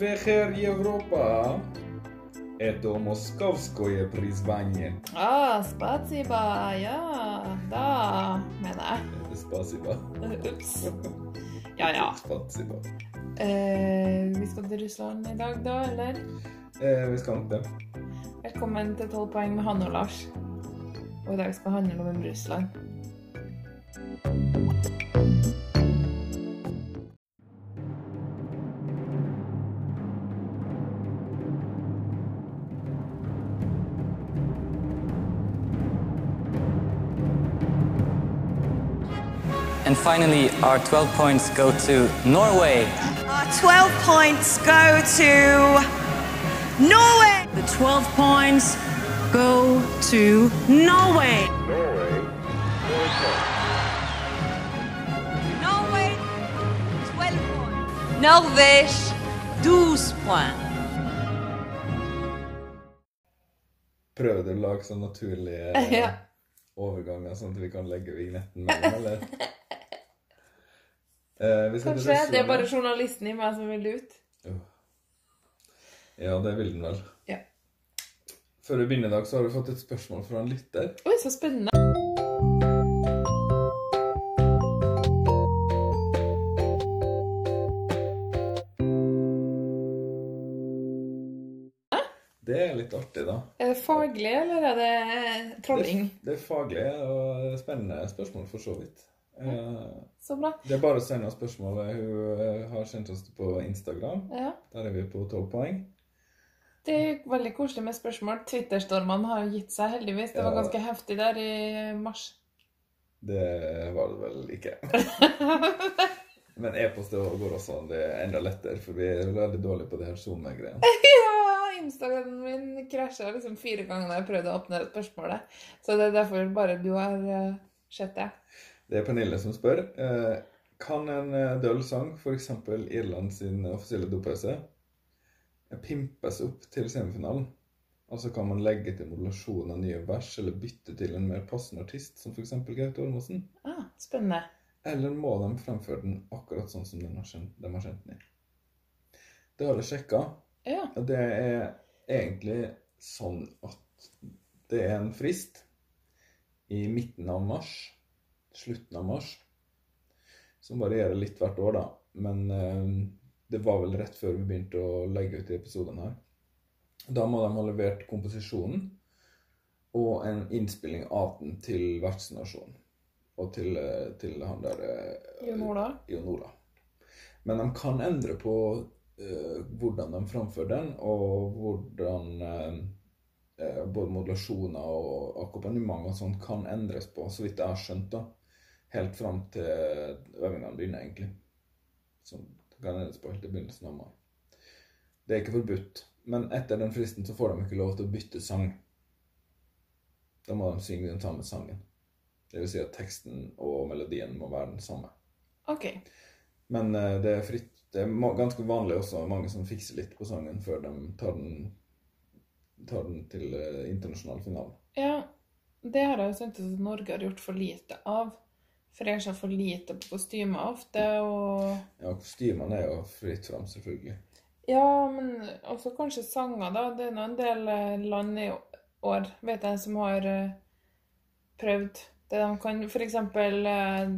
wieczór Europa. Это московское призвание. Ah, spasiba. Ja, da mener jeg. Spasiba. Ups. Ja, ja. Spasiba. Eh, vi skal til Russland i dag, da, eller? Eh, vi skal nok det. Velkommen til 12 poeng med Hanne og Lars. Og i dag skal det handle om Russland. And finally, our 12 points go to Norway. Our 12 points go to Norway. The 12 points go to Norway. Norway, 12 points. Norvège, 12 points. Prøver du å lage sånn naturlige Ja. overganger, sånn at vi kan legge vignetten mellom, eller? Eh, Kanskje det er bare journalisten i meg som vil ut. Ja, det vil den vel. Ja. Før vi begynner i dag, så har vi fått et spørsmål fra en lytter. Oi, så spennende. Det er litt artig, da. Er det faglig, eller er det trolling? Det, det er faglig og spennende spørsmål, for så vidt. Eh, Så bra. Det er bare å sende oss spørsmålet. Hun eh, har sendt oss på Instagram. Ja. Der er vi på 12 poeng. Det er veldig koselig med spørsmål. Twitterstormene har gitt seg, heldigvis. Det var ganske heftig der i mars. Det var det vel ikke. Men e-post går også an. Det er enda lettere, for vi er veldig dårlige på det her SoMe-greiene. Ja, Instagramen min krasja liksom fire ganger da jeg prøvde å åpne spørsmålet. Så det er derfor bare du har eh, sett det. Det er Pernille som spør. Eh, kan en eh, døll sang, f.eks. Irland sin offisielle dopause, pimpes opp til semifinalen? Altså kan man legge til modulasjon av nye vers, eller bytte til en mer passende artist, som f.eks. Gaute Ormåsen? Ah, spennende. Eller må de fremføre den akkurat sånn som de har kjent, de har kjent den i? Det har jeg sjekka. Ja. Og det er egentlig sånn at det er en frist i midten av mars, slutten av mars, som varierer litt hvert år, da. Men eh, det var vel rett før vi begynte å legge ut de episodene her. Da må de ha levert komposisjonen og en innspilling av den til vertsnasjonen. Og til, eh, til han der eh, Jon Ola. Jon Ola. Men de kan endre på eh, hvordan de framfører den, og hvordan eh, eh, både modulasjoner og akkompagnement og sånt kan endres på, så vidt jeg har skjønt. da. Helt fram til øvingene begynner, egentlig. Kan endres på helt til begynnelsen av mai. Det er ikke forbudt. Men etter den fristen så får de ikke lov til å bytte sang. Da må de synge den samme sangen. Det vil si at teksten og melodien må være den samme. OK. Men eh, det er fritt. Det er ganske vanlig også mange som fikser litt på sangen før de tar den, tar den til eh, internasjonal finale. Ja, det har jeg jo syntes at Norge har gjort for lite av. Frer seg for lite på kostymer ofte, og Ja, kostymene er jo fritt fram, selvfølgelig. Ja, men også kanskje sanger, da. Det er nå en del eh, land i år, vet jeg, som har eh, prøvd det de kan. For eksempel eh,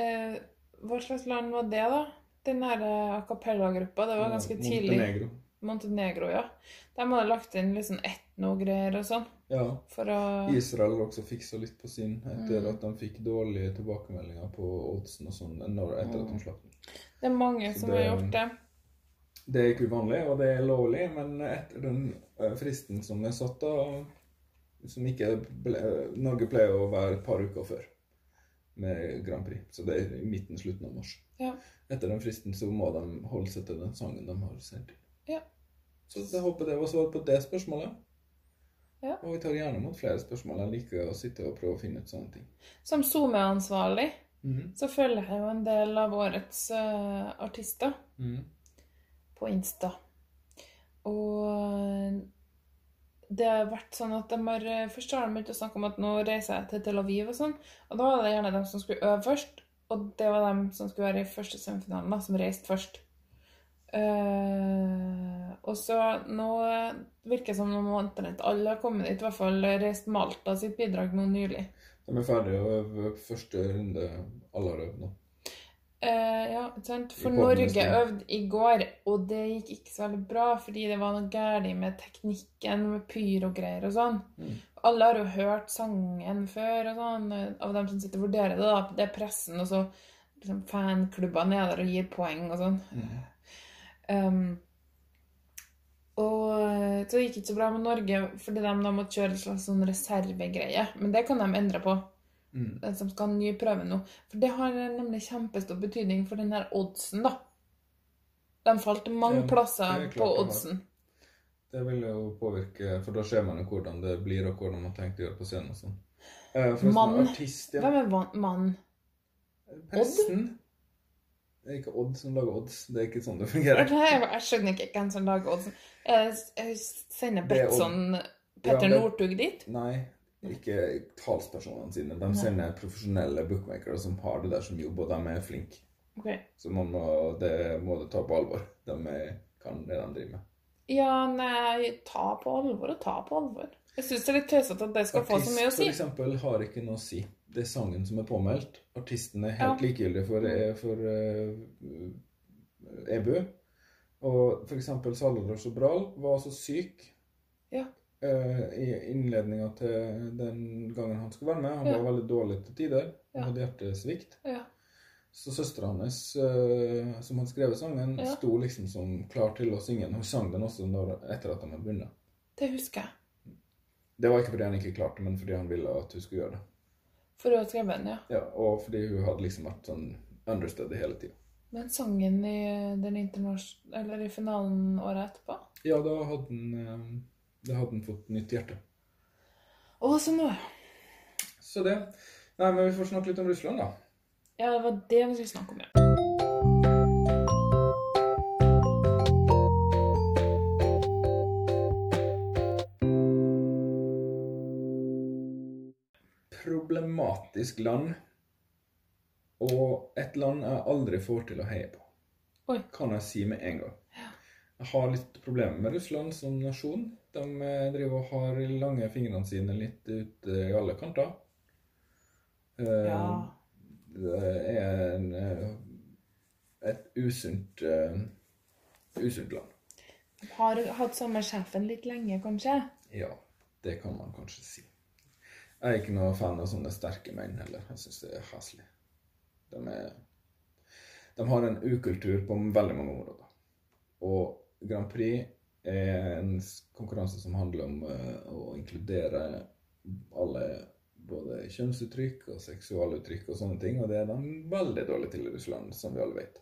eh, Hva slags land var det, da? Den her a cappella-gruppa. Det var ganske tidlig. Montenegro. Montenegro, ja. De hadde lagt inn litt sånn etnogreier og sånn. Ja. For å Israel også fiksa litt på sin etter Mm. at de fikk dårlige tilbakemeldinger på oddsen og sånn etter at de slapp den. Det er mange Så som det- har gjort det. Det er ikke uvanlig, og det er lovlig, men etter den eh, fristen som er satt da, som ikke ble, Norge pleier å være et par uker før med Grand Prix, så det er i midten, slutten av mars. Ja. Etter den fristen så må de holde seg til den sangen de har sendt. Ja. Så jeg håper det var svar på det spørsmålet. Ja. Og vi tar gjerne imot flere spørsmål. Jeg liker å sitte og prøve å finne ut sånne ting. Som SoMe-ansvarlig Mhm. så følger jeg jo en del av årets uh, artister. mm. på Insta. Og det har vært sånn at de har Først har de begynt å snakke om at nå reiser jeg til Tel Aviv og sånn. Og da var det gjerne dem som skulle øve først. Og det var dem som skulle være i første semifinalen, da, som reiste først. Eh, og så nå virker det som om omtrent alle har kommet dit. I hvert fall reist Malta sitt bidrag nå nylig. De er ferdige øve første runde. Alle har øvd nå. Uh, ja, sant? For Norge øvde i går, og det gikk ikke så veldig bra, fordi det var noe galt med teknikken, med pyrogreier og sånn. Mm. Alle har jo hørt sangen før, og sånn, av dem som sitter og vurderer det. da. Det er pressen, og så liksom, fanklubbene er der og gir poeng og sånn. Um, og eh, så gikk det ikke så bra med Norge, fordi de da måtte kjøre en slags sånn reservegreie. Men det kan de endre på. Mm. Den som skal ha ny prøve nå. For det har nemlig kjempestor betydning for den her oddsen, da. De falt mange Ja, plasser det er på det oddsen. Det vil jo påvirke, for da ser man jo hvordan det blir, og hvordan man tenker å gjøre på scenen og sånn. Eh, Mann. Artist, ja. Hvem er mann? Presten. Det er ikke Odd som lager odds. Det er ikke sånn det fungerer. Jeg, jeg skjønner ikke hvem som lager odds. Jeg, jeg sender er. Betsson Petter Ja, Northug dit. Nei, ikke talspersonene sine. De sender profesjonelle bookmakere som har det der som jobb, og de er flinke. Okay. Så man må, det må du ta på alvor. De er, kan det de driver med. Ja, nei, ta på alvor og ta på alvor. Jeg syns det er litt tøysete at det skal få så mye å Artist, si. for eksempel, har ikke noe å si. Det er sangen som er påmeldt. Artisten er helt Ja. likegyldig for, for uh, EBU. Og for eksempel Salvador Sobral var så syk Ja. uh, i innledninga til den gangen han skulle være med. Han Ja. var veldig dårlig til tider. Han hadde hjertesvikt. Ja. Så søstera hans, uh, som hadde skrevet sangen, sto liksom som klar til å synge den. Hun sang den også når, etter at de hadde begynt. Det husker jeg. Det var ikke fordi han ikke klarte men fordi han ville at hun skulle gjøre det. For å ha henne, den, ja. Ja, Og fordi hun hadde liksom vært sånn understudy hele tida. Men sangen i den. Eller i finalen året etterpå? Ja, da hadde han, eh, da hadde han fått nytt hjerte. Å, så nå Så det. Nei, men vi får snakke litt om Russland, da. Ja, det var det vi skulle snakke om, ja. Problematisk land. Og et land jeg aldri får til å heie på. Oi. Kan jeg si med en gang. Jeg har litt problemer med Russland som nasjon. De eh, driver og har lange fingrene sine litt ute i alle kanter. Eh, Ja. Det er en, eh, et usunt usunt land. Har hatt samme sjefen litt lenge, kanskje? Ja, det kan man kanskje si. Jeg er ikke noe fan av sånne sterke menn heller. Jeg syns det er heslig. De, de har en ukultur på veldig mange områder. Og Grand Prix er en konkurranse som handler om eh, å inkludere alle både kjønnsuttrykk og seksualuttrykk og sånne ting, og det er de veldig dårlige til i Russland, som vi alle vet.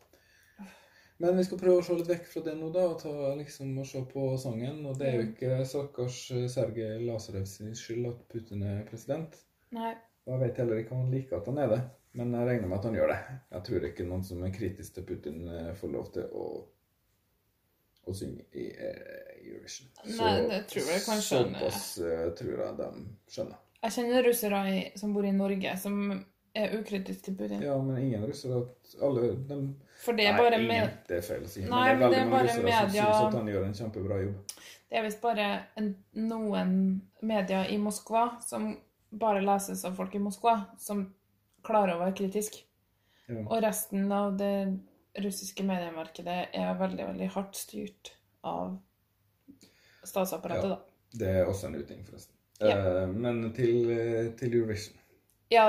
Men vi skal prøve å se litt vekk fra det nå, da, og ta, liksom, og se på sangen. Og det er jo ikke stakkars eh, Sergej Lazarev sin skyld at Putin er president. Nei. Og jeg vet heller ikke om han liker at han er det, men jeg regner med at han gjør det. Jeg tror ikke noen som er kritisk til Putin, eh, får lov til å, å synge i eh, Eurovision. Nei, det tror jeg kanskje Såpass eh, tror jeg de skjønner. Jeg kjenner russere som bor i Norge, som er ukritisk til Putin. Ja, men ingen russere at alle de, For det er Nei, bare ingen, med, det er feil å si. Nei, men det er veldig det er mange russere media- som syns at han gjør en kjempebra jobb. Det er visst bare en, noen medier i Moskva som bare leses av folk i Moskva, som klarer å være kritisk. Ja. Og resten av det russiske mediemarkedet er veldig, veldig hardt styrt av statsapparatet, Ja. da. Det er også en uting, forresten. Ja. Uh, men til, eh, til Eurovision. Ja,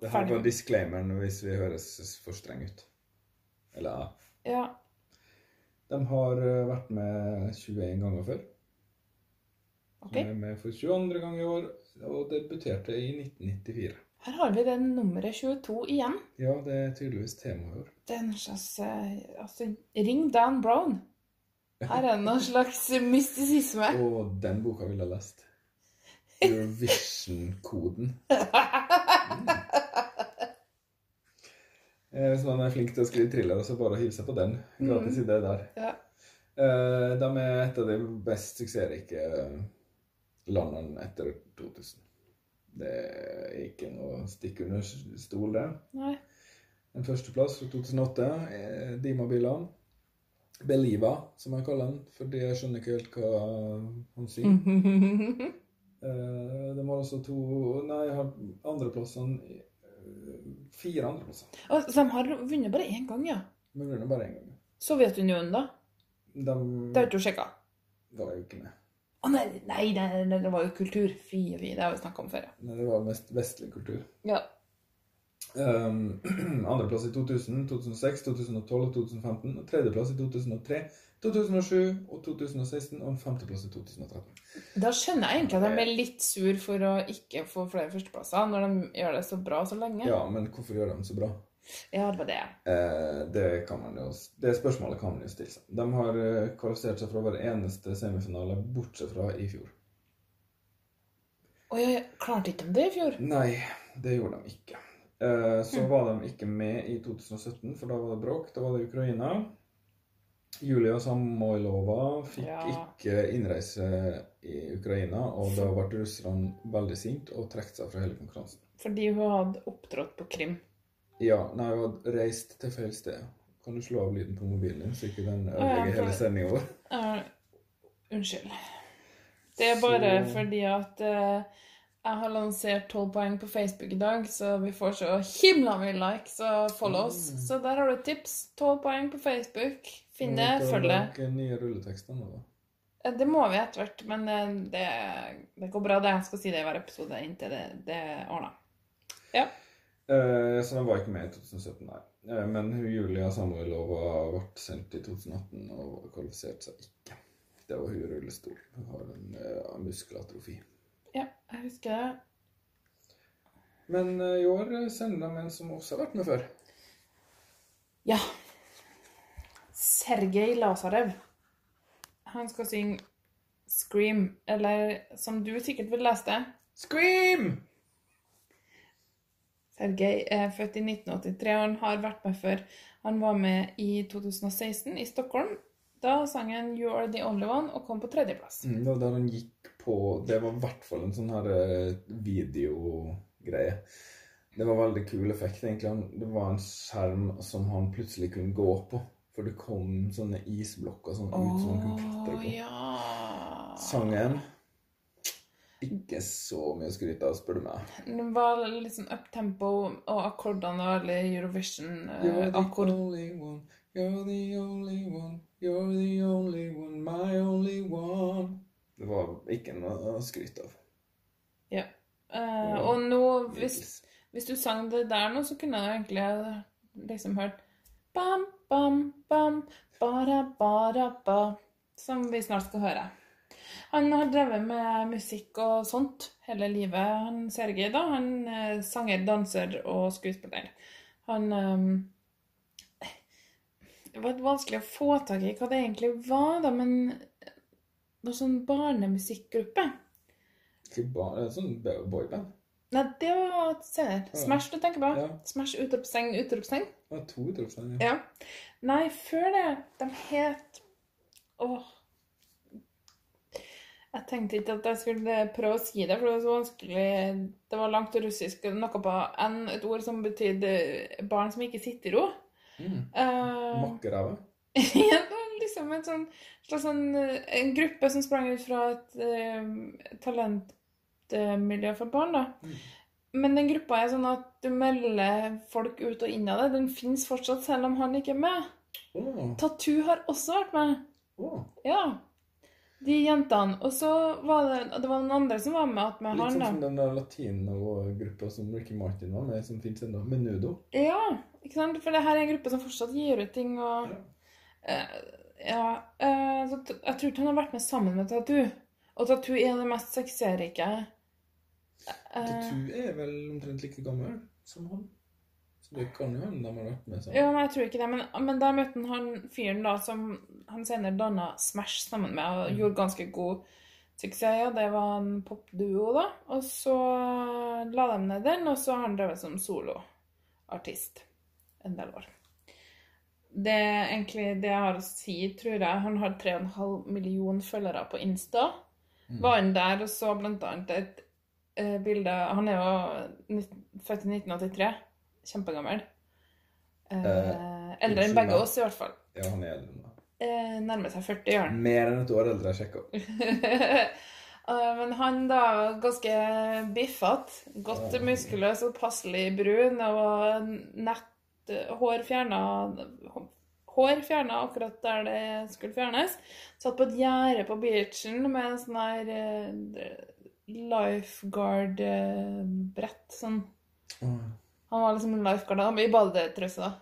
Det her var disclaimeren hvis vi høres for strenge ut. Eller ja. De har eh, vært med 21 ganger før. Ok. Som er med for 22. gang i år, og debuterte i 1994. Her har vi det nummeret 22 igjen. Ja, det er tydeligvis tema i år. Det er en slags eh, Altså, ring Dan Brown. Her er det noen slags mystisisme. Og den boka ville jeg lest. Eurovision-koden. Eh, Hvis man er flink til å skrive thriller, så bare å hive seg på den. Gratis idé der. Ja. Eh, De er et av de best suksessrike landene etter 2000. Det er ikke noe stikk under stol, det. Nei. En førsteplass fra 2008 er Dima Bilan. Beliva, som jeg kaller den, fordi jeg skjønner ikke helt hva han sier. Eh, de har også to Nei, jeg har andreplassene eh, Fire andreplasser. Så de har vunnet bare én gang, ja. De vunnet bare én gang. Sovjetunionen, da? De Det har du sjekka? var jo ikke med. Å nei, nei, nei, nei, det var jo kultur. Fy fy, det har vi snakka om før. ja. Nei, det var mest vestlig kultur. Ja. Um, andreplass i 2000, 2006, 2012 og 2015. og Tredjeplass i 2003, 2007 og 2016. Og en femteplass i 2013. Da skjønner jeg egentlig at de er litt sur for å ikke få flere førsteplasser, når de gjør det så bra så lenge. Ja, men hvorfor gjør de det så bra? Ja, det var det. Eh, det kan man jo Det spørsmålet kan man jo stille seg. De har eh, kvalifisert seg fra hver eneste semifinale, bortsett fra i fjor. Og jeg klarte ikke de det i fjor? Nei, det gjorde de ikke. Eh, så var de ikke med i 2017, for da var det bråk. Da var det Ukraina. Julia Samoilova fikk Ja. ikke innreise i Ukraina, og da ble russerne veldig sinte og trakk seg fra hele konkurransen. Fordi hun hadde opptrådt på Krim. Ja, nei, hun hadde reist til feil sted. Kan du slå av lyden på mobilen din, så ikke den ja, ødelegger for- hele sendinga vår? Uh, unnskyld. Det er bare Så- fordi at eh, jeg har lansert 12 poeng på Facebook i dag, så vi får så himla mye likes og follows. Mm. Så der har du tips. 12 poeng på Facebook. Finn det, følg det. Lage nye rulletekster nå, da. Eh, Det må vi etter hvert, men eh, det, det går bra. det. Jeg skal si det i hver episode inntil det, det ordna. Ja. Eh, så den var ikke med i 2017, nei. Eh, men Julia Samuelova ble sendt i 2018 og kvalifiserte seg ikke. Det var hun i rullestol. Hun har en uh, muskelatrofi. Ja, jeg husker det. Men eh, i år eh, sender de en som også har vært med før. Ja. Sergej Lazarev. Han skal synge Scream, eller som du sikkert vil lese det Scream! Sergej er født i 1983, og han har vært med før. Han var med i 2016 i Stockholm. Da sang han You Are The Only One og kom på tredjeplass. Mm, det var da han gikk på Det var i hvert fall en sånn her eh, videogreie. Det var veldig kul effekt, egentlig. Det var en skjerm som han plutselig kunne gå på. For det kom sånne isblokker sånn ut som han kunne klatre på. ja. Sangen Ikke så mye å skryte av, spør du meg. Det var litt sånn uptempo, og akkordene var alle Eurovision-akkord. one, you're the only one, you're the only one, my only one. Det var ikke noe å skryte av. Ja. Eh, og nå, hvis, hvis du sang det der nå, så kunne jeg egentlig liksom hørt Bam, bam, bam, bara, bara, ba, som vi snart skal høre. Han har drevet med musikk og sånt hele livet. Han Sergej, da, han er sanger, danser og skuespiller. Han um, Det var vanskelig å få tak i hva det egentlig var, da, men var sånn barnemusikkgruppe. Ikke bare sånn boyband. Nei, det var senere. Ja. Smash du tenker på? Ja. Smash utropstegn, utropstegn? Var to utropstegn. Ja. ja. Nei, før det De het Åh. Jeg tenkte ikke at jeg skulle prøve å si det, for det var så vanskelig. Det var langt russisk. Noe på N, et ord som betydde barn som ikke sitter i ro. Mm. Uh, Makkerave. liksom en sånn slags sånn, eh, en gruppe som sprang ut fra et eh, talentmiljø for barn, da. Mm. Men den gruppa er sånn at du melder folk ut og inn av det. Den fins fortsatt, selv om han ikke er med. Oh. Tattoo har også vært med. Oh. Ja. De jentene. Og så var det Det var noen andre som var med at med Litt han, sånn som den der latino-gruppa som Ricky Martin var med, som finnes ennå. Menudo. Ja, ikke sant? For det her er en gruppe som fortsatt gir ut ting og Ja. eh, så uh, jeg tror ikke han har vært med sammen med Tattoo. Og Tattoo er det mest suksessrike. Uh, Tattoo er vel omtrent like gammel som han. Så det kan jo hende de har vært med sammen. ja, men jeg tror ikke det. Men, men der møtte han han fyren da som han senere danna Smash sammen med, og gjorde ganske god suksess. Ja, det var en popduo, da. Og så la de ned den, og så har han drevet som soloartist en del år. Det er egentlig det jeg har å si, tror jeg. Han har 3,5 million følgere på Insta. Var han der og så blant annet et eh, bilde Han er jo født i 1983. Kjempegammel. Eh, Eh, eldre enn begge oss, i hvert fall. Ja, han er eldre meg. eh, nærmer seg 40, gjør han. Mer enn et år eldre, jeg sjekka. Eh, Men han da var ganske biffete. Godt muskuløs og passelig brun. Og nett hår fjerna Hår fjerna akkurat der det skulle fjernes. Satt på et gjerde på beachen med en sånn her eh, lifeguard-brett. Sånn. Han var liksom lifeguard da, i badetrøse, da.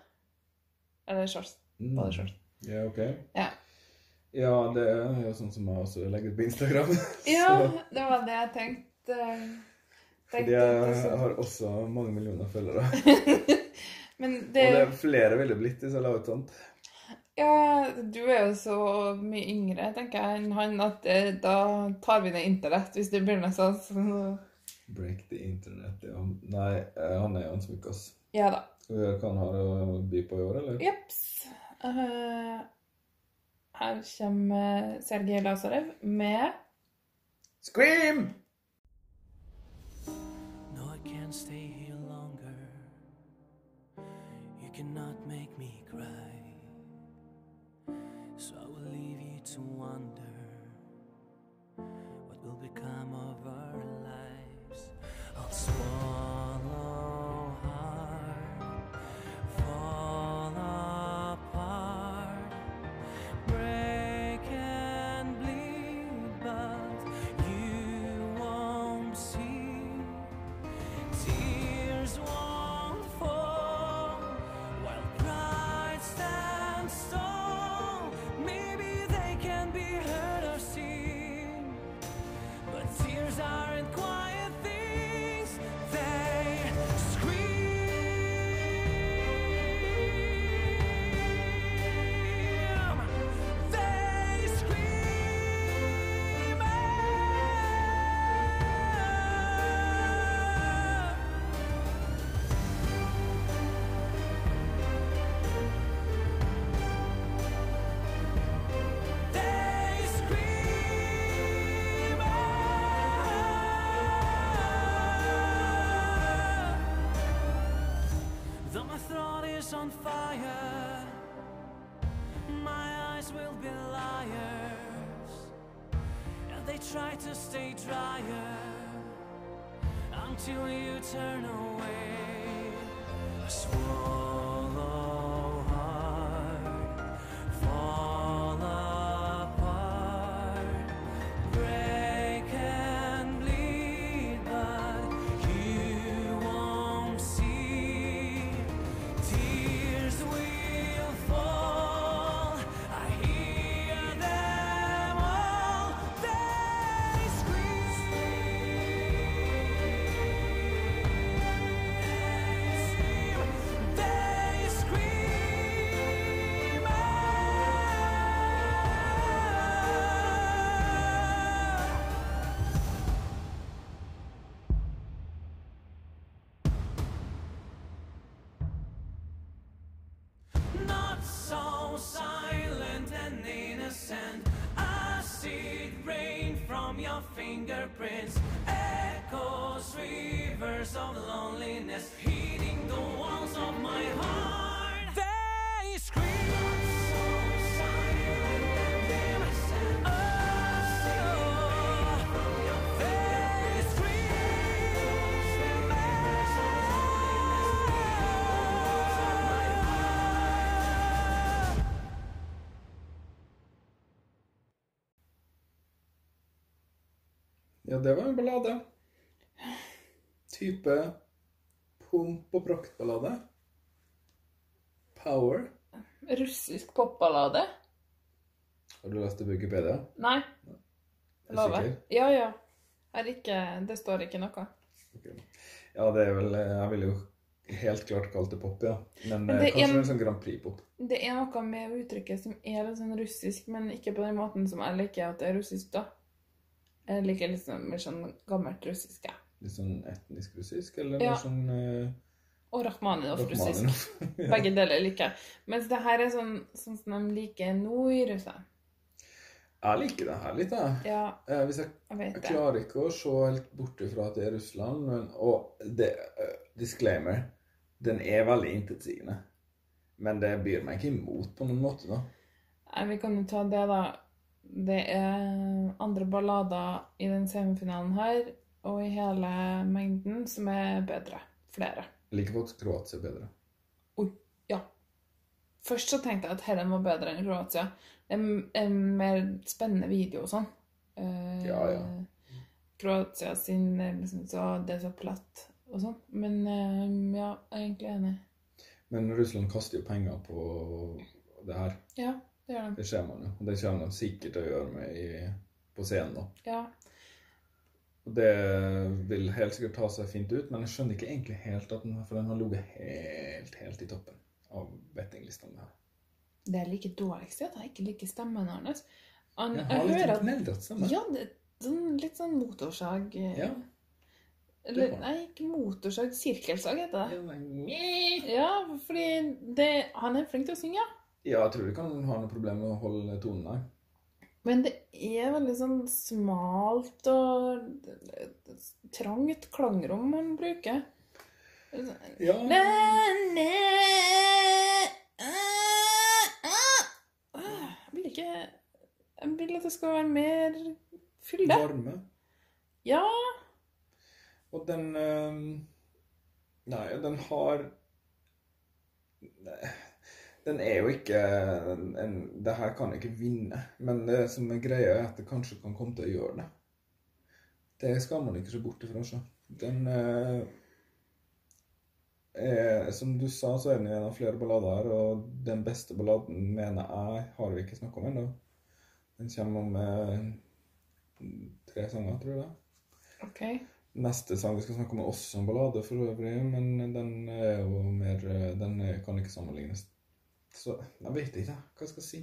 Eller shorts. Badeshorts. Ja, ok. Ja. Ja, det er jo sånn som jeg også legger ut på Instagram. ja, det var det jeg tenkte. Fordi jeg har også mange millioner følgere. Men Og det, det er flere ville blitt hvis jeg la ut sånt. Ja, du er jo så mye yngre, tenker jeg, enn han at det, da tar vi ned internett hvis det begynner sånn. Så, Break the internet, ja. Nei, eh, han er jo en smykkas. ja da. Hva han har å by på i år, eller? Jeps. Uh, her kommer Sergej Lazarev med Scream! On fire, my eyes will be liars, they try to stay drier until you turn away. I swallow Ja, det var en ballade. Type pomp og praktballade. Power. russisk popballade. Har du lest det på Wikipedia? Nei. Er du sikker? Ja, ja. Er ikke, det står ikke noe. Okay. Ja, det er vel Jeg ville jo helt klart kalt det pop, ja. Men, Men eh, det er en- en sånn Grand Prix-pop. Det er noe med uttrykket som er litt sånn russisk, men ikke på den måten som jeg liker at det er russisk, da. Jeg liker sånn mer sånn gammelt russisk, ja. Litt sånn etnisk russisk, eller Ja. mer sånn uh, Og Rakhmaninov-russisk. Ja. Begge deler liker jeg. Mens det her er sånn, sånn som de liker nå i Russland. Jeg liker det her litt, jeg. Ja, Eh, hvis jeg, jeg jeg klarer ikke å se helt bort ifra at det er Russland, men Og det, uh, disclaimer, den er veldig intetsigende. Men det byr meg ikke imot på noen måte, da. Nei, vi kan jo ta det, da. Det er andre ballader i den semifinalen her, og i hele mengden, som er bedre. Flere. Jeg liker faktisk Kroatia bedre. Oi, ja. Først så tenkte jeg at Helen var bedre enn Kroatia. Det er en- en mer spennende video og sånn. Eh, Ja, ja. Kroatia sin er liksom så Det er så platt og sånn. Men eh, ja, jeg er egentlig enig. Men Russland kaster jo penger på det her. Ja, det gjør de. Det ser man jo. Og det kommer de sikkert til å gjøre med i, på scenen nå. Ja. Og det vil helt sikkert ta seg fint ut, men jeg skjønner ikke egentlig helt at den, for den har ligget helt, helt i toppen av bettinglistene. her. Det jeg liker dårligst, er at jeg ikke liker stemmen hans. Han, Jeg jeg har litt hører at stemme. Ja, det, sånn, litt sånn motorsag eh, Ja. Eller, nei, ikke motorsag. Sirkelsag heter det. Ja, fordi det, han er flink til å synge. Ja, jeg tror ikke han har noe problem med å holde tonen der. Men det er veldig sånn smalt og trangt klangrom man bruker. Ja, Næ, næ, ah, ah. Jeg vil ikke Jeg vil at det skal være mer fylde. varme. Ja. Og den eh, Nei, den har Nei, Den er jo ikke en, en Det her kan ikke vinne. Men det som er greia, er at det kanskje kan komme til å gjøre det. Det skal man ikke se bort ifra. Så. Den eh, er, Som du sa, så er den en av flere ballader her, og den beste balladen mener jeg har vi ikke snakka om ennå. Den kommer om eh, tre sanger, tror jeg. det. OK. Neste sang vi skal snakke om, er også en ballade for øvrig, men den er jo mer Den er- kan ikke sammenlignes. Så jeg vet ikke hva jeg skal si.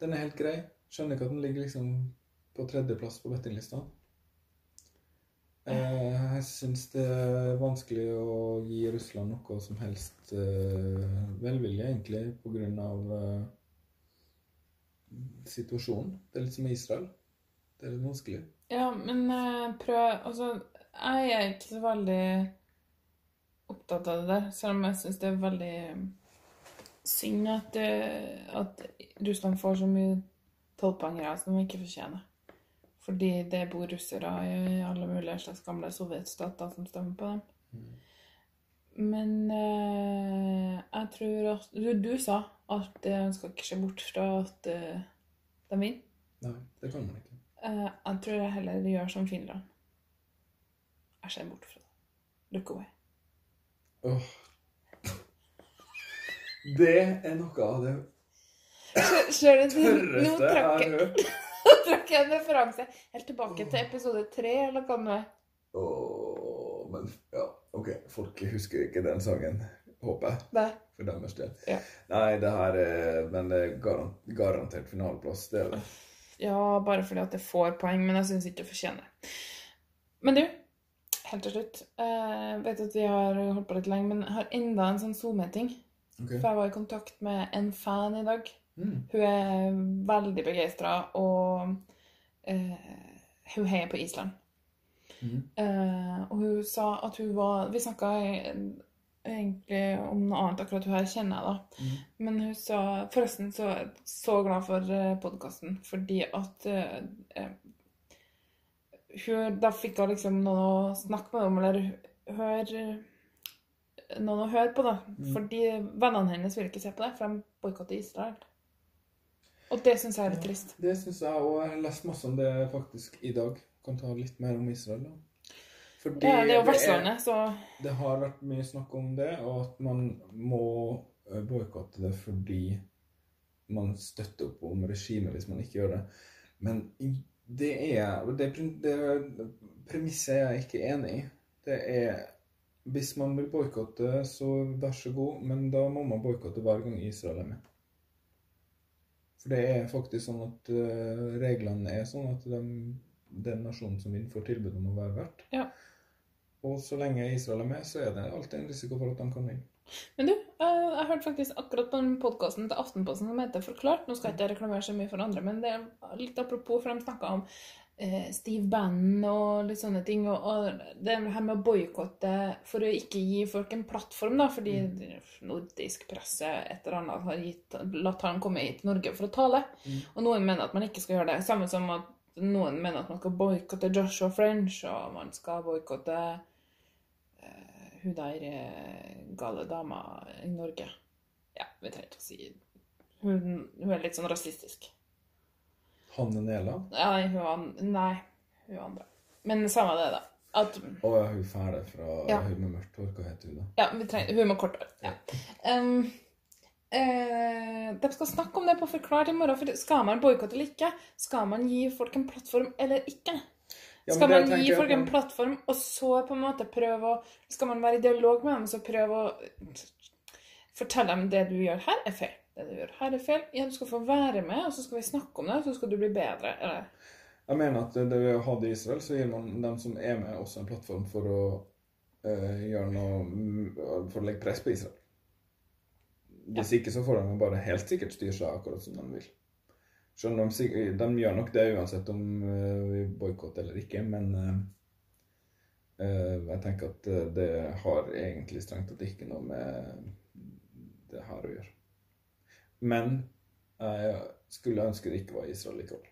Den er helt grei. Skjønner ikke at den ligger liksom på tredjeplass på bettinglista. Eh, Jeg syns det er vanskelig å gi Russland noe som helst eh, velvilje, egentlig, på grunn av eh, situasjonen. Det er litt som Israel. Det er litt vanskelig. Ja, men prøv Altså, jeg er ikke så veldig opptatt av det der, selv om jeg syns det er veldig synd at, eh, at Russland får så mye tollpengere som de ikke fortjener. Fordi det bor russere i alle mulige slags gamle sovjetstater som stemmer på dem. Men eh, jeg tror at Du, du sa at man skal ikke se bort fra at uh, de vinner. Nei, det kan man ikke. Eh, jeg tror jeg heller gjør som Finland. Jeg ser bort fra det. Look away. Åh. Det er noe av det tørreste jeg har hørt. nå trakk jeg en referanse helt tilbake til episode tre, eller hva det. Men ja, ok. Folk husker ikke den sangen, håper jeg, Nei. for deres del. Ja. Nei, det her er Men det er garan garantert finaleplass. Det er det. Ja, bare fordi at det får poeng, men jeg syns ikke det fortjener. Men du, helt til slutt. Jeg vet at vi har holdt på litt lenge, men jeg har enda en sånn SoMe-ting. Ok. For jeg var i kontakt med en fan i dag. Mm. Hun er veldig begeistra, og eh, hun heier på Island. Mm. Eh, og hun sa at hun var Vi snakka egentlig om noe annet, akkurat hun her kjenner jeg, da. Mm. Men hun sa Forresten så er jeg så glad for podkasten, fordi at eh, eh, hun, Da fikk hun liksom noen å snakke med om, eller høre Noen å høre på, da. Fordi vennene hennes vil ikke se på det, for de boikotter Israel. Og det syns jeg er litt trist. Det syns jeg, og jeg har lest masse om det faktisk i dag. Kan ta litt mer om Israel, da. Fordi Ja, det er jo Vestlandet, så Det har vært mye snakk om det, og at man må eh, boikotte det fordi man støtter opp om regimet hvis man ikke gjør det. Men det er Det, det premisset er jeg ikke enig i. Det er Hvis man vil boikotte, så vær så god, men da må man boikotte hver gang Israel er med. For det er faktisk sånn at eh, reglene er sånn at de, den nasjonen som vinner, får tilbud om å være vert. Ja. Og så lenge Israel er med, så er det alltid en risiko for at de kan vinne. Men du, jeg hørte faktisk akkurat på den podkasten til Aftenposten som heter Forklart. Nå skal jeg ikke reklamere så mye for andre, men det er litt apropos, for de snakka om Steve Bannon og litt sånne ting. Og, og det her med å boikotte for å ikke gi folk en plattform, da, fordi nordisk presse et eller annet har gitt, latt han komme hit til Norge for å tale. Og noen mener at man ikke skal gjøre det. Samme som at noen mener at man skal boikotte Joshua French, og man skal boikotte uh, hun der eh, gale dama i Norge. Ja, vi trenger ikke å si Hun, hun er litt sånn rasistisk. Hanne Nela. Nei, hun, an- nei, hun andre. Men samme det, da. At, Å ja, hun fæle fra Ja. hun med mørkt hår. Hva heter hun da? ja, vi trenger, hun med kort hår. Ja. Um, eh, de skal snakke om det på Forklart i morgen. For skal man boikotte eller ikke? Skal man gi folk en plattform eller ikke? Ja, skal man gi folk en plattform, og så på en måte prøve å Skal man være i dialog med dem, så prøve å fortelle dem det du gjør her, er feil. Det du gjør her, er feil. Ja, du skal få være med, og så skal vi snakke om det, og så skal du bli bedre. Eller Jeg mener at det ved å ha det i Israel, så gir man dem som er med, også en plattform for å øh, gjøre noe For å legge press på Israel. Hvis ikke så får de bare helt sikkert styre seg akkurat som de vil. Selv om de, de gjør nok det uansett om øh, vi boikotter eller ikke, men øh, jeg tenker at det har egentlig strengt tatt ikke noe med det her å gjøre. Men jeg skulle ønske det ikke var Israel likevel.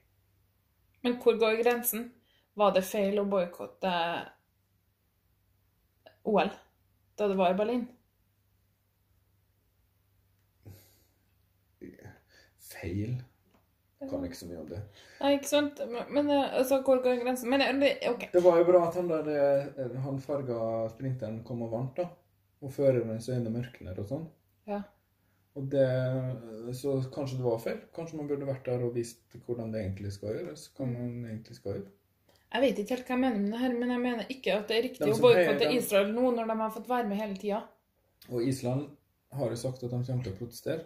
Men hvor går grensen? Var det feil å boikotte OL da det var i Berlin? Feil. Kan ikke så mye om det. Nei, ikke sant? Men, eh, altså, hvor går grensen? Men eh, det, OK. Det var jo bra at han der eh, han farga sprinteren kom og vant, da. Og førerens øyne mørkner og sånn. Ja. Og det Så kanskje det var feil. Kanskje man burde vært der og visst hvordan det egentlig skal gjøres. Hva man egentlig skal gjøre. Jeg vet ikke helt hva jeg mener med det her, men jeg mener ikke at det er riktig De å boikotte Israel nå når de har fått være med hele tida. Og Island har jo sagt at de kommer til å protestere.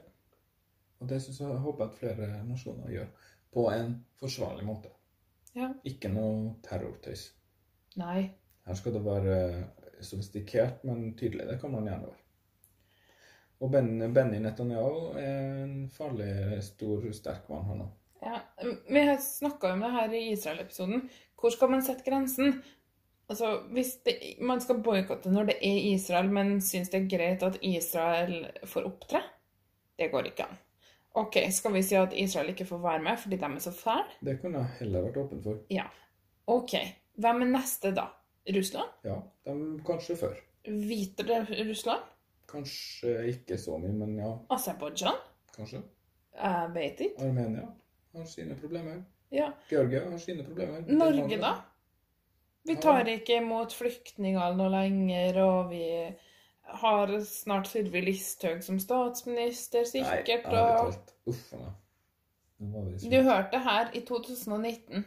Og det synes jeg håper jeg at flere nasjoner gjør. På en forsvarlig måte. Ja. Ikke noe terrortøys. Nei. Her skal det være sofistikert, men tydelig. Det kan man gjerne være. Og ben, Benny Netanyahu er en farlig stor, sterk mann, han òg. Ja, Vi har snakka om det her i Israel-episoden. Hvor skal man sette grensen? Altså, hvis det, Man skal boikotte når det er Israel, men syns det er greit at Israel får opptre? Det går ikke an. OK, skal vi si at Israel ikke får være med fordi de er så fæle? Det kunne jeg heller vært åpen for. Ja. OK. Hvem er neste, da? Russland? Ja, de, kanskje før. Hviterussland? Kanskje ikke så mye, men ja, Aserbajdsjan? kanskje. Jeg vet ikke. Armenia har sine problemer. Ja. Georgia har sine problemer. Norge, da? Vi tar ikke imot flyktninger noe lenger, og vi har snart Sylvi Listhaug som statsminister, Nei, sikkert. ærlig og talt. Uff a meg. Du hørte det her i 2019.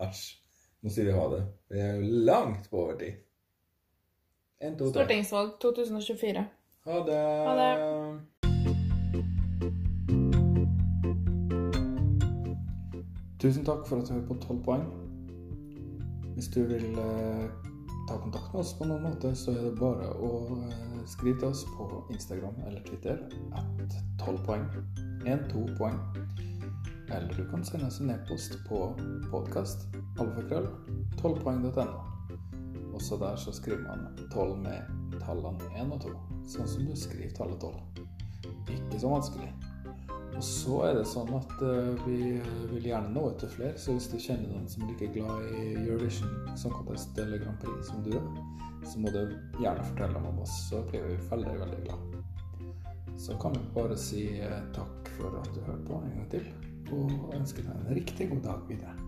Æsj. Nå sier vi ha det. Vi er jo langt på overtid. En, to. Stortingsvalg 2024. Ha det. Ha det. Tusen takk for at du hører på 12 poeng. Hvis du vil eh, ta kontakt med oss på noen måte, så er det bare å eh, skrive til oss på Instagram eller Twitter at 12 poeng. 1-2 poeng. Eller du kan sende oss en e-post på podkast alfakrøll 12poeng.no. Også der så skriver man 12 med tallene 1 og 2, sånn som du skriver tallet 12. Ikke så vanskelig. Og så er det sånn at eh, vi vil gjerne nå ut til flere, så hvis du kjenner noen som er like glad i Eurovision Song Contest eller Grand Prix som du er, så må du gjerne fortelle dem om oss, så blir vi veldig, veldig glad. Så kan vi bare si eh, takk for at du hørte på en gang til, og ønske deg en riktig god dag videre.